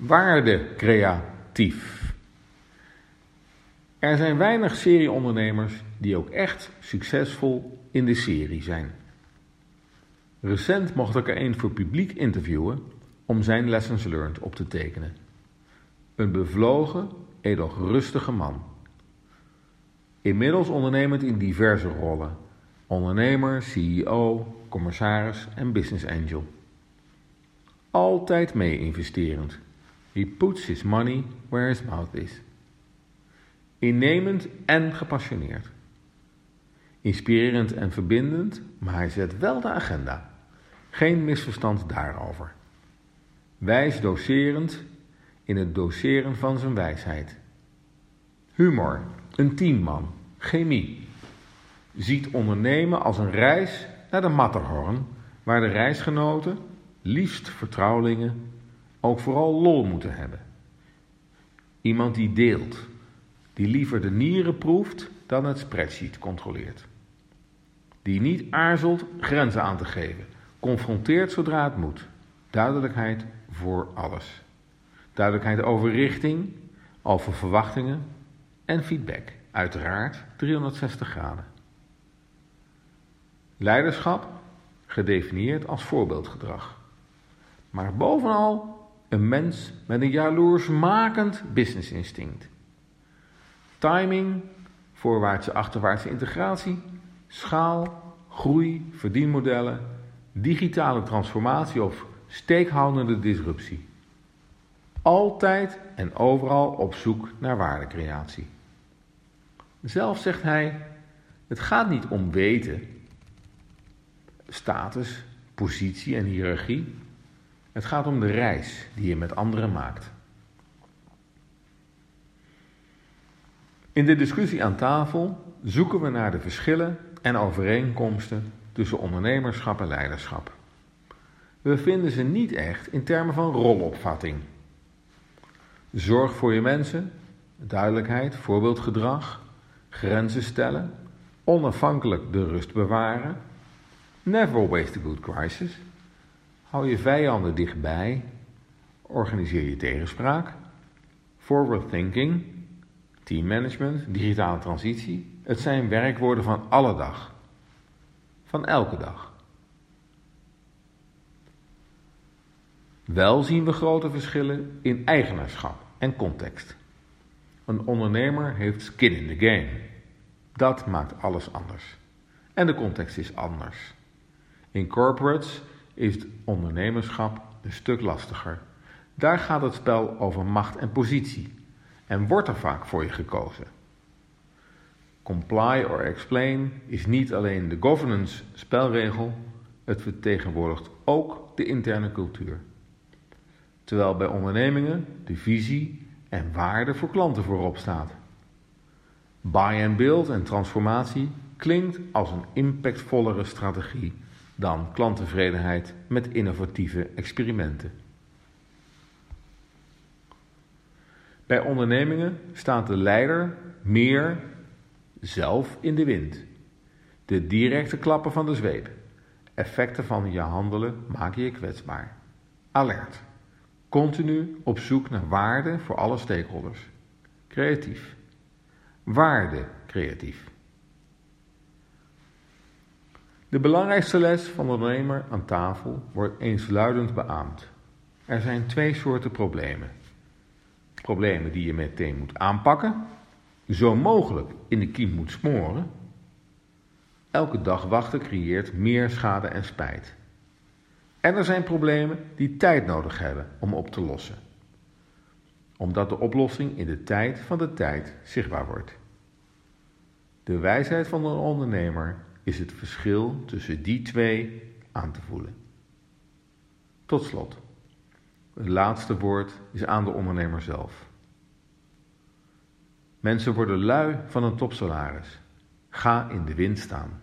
Waardecreatief. Er zijn weinig serieondernemers die ook echt succesvol in de serie zijn. Recent mocht ik er een voor publiek interviewen om zijn lessons learned op te tekenen. Een bevlogen, edel rustige man. Inmiddels ondernemend in diverse rollen: ondernemer, CEO, commissaris en business angel. Altijd mee investerend He puts his money where his mouth is. Innemend en gepassioneerd. Inspirerend en verbindend, maar hij zet wel de agenda. Geen misverstand daarover. Wijs doserend in het doseren van zijn wijsheid. Humor, een teamman, chemie. Ziet ondernemen als een reis naar de Matterhorn, waar de reisgenoten, liefst vertrouwelingen, ook vooral lol moeten hebben. Iemand die deelt, die liever de nieren proeft dan het spreadsheet controleert. Die niet aarzelt grenzen aan te geven, confronteert zodra het moet. Duidelijkheid voor alles. Duidelijkheid over richting, over verwachtingen en feedback. Uiteraard 360 graden. Leiderschap gedefinieerd als voorbeeldgedrag. Maar bovenal een mens met een jaloersmakend business instinct. Timing, voorwaartse achterwaartse integratie, schaal, groei, verdienmodellen, digitale transformatie of steekhoudende disruptie. Altijd en overal op zoek naar waardecreatie. Zelf zegt hij: Het gaat niet om weten, status, positie en hiërarchie. Het gaat om de reis die je met anderen maakt. In de discussie aan tafel zoeken we naar de verschillen en overeenkomsten tussen ondernemerschap en leiderschap. We vinden ze niet echt in termen van rolopvatting. Zorg voor je mensen, duidelijkheid, voorbeeldgedrag, grenzen stellen, onafhankelijk de rust bewaren, never waste a good crisis Hou je vijanden dichtbij. Organiseer je tegenspraak. Forward thinking. Team management. Digitale transitie. Het zijn werkwoorden van alle dag. Van elke dag. Wel zien we grote verschillen in eigenaarschap en context. Een ondernemer heeft skin in the game. Dat maakt alles anders. En de context is anders. In corporates is ondernemerschap een stuk lastiger. Daar gaat het spel over macht en positie en wordt er vaak voor je gekozen. Comply or explain is niet alleen de governance spelregel, het vertegenwoordigt ook de interne cultuur. Terwijl bij ondernemingen de visie en waarde voor klanten voorop staat. Buy and build en transformatie klinkt als een impactvollere strategie dan klanttevredenheid met innovatieve experimenten. Bij ondernemingen staat de leider meer zelf in de wind. De directe klappen van de zweep, effecten van je handelen maken je kwetsbaar. Alert. Continu op zoek naar waarde voor alle stakeholders. Creatief. Waarde creatief. De belangrijkste les van de ondernemer aan tafel wordt eensluidend beaamd. Er zijn twee soorten problemen. Problemen die je meteen moet aanpakken, zo mogelijk in de kiem moet smoren. Elke dag wachten creëert meer schade en spijt. En er zijn problemen die tijd nodig hebben om op te lossen. Omdat de oplossing in de tijd van de tijd zichtbaar wordt. De wijsheid van de ondernemer is het verschil tussen die twee aan te voelen. Tot slot, het laatste woord is aan de ondernemer zelf. Mensen worden lui van een topsalaris. Ga in de wind staan.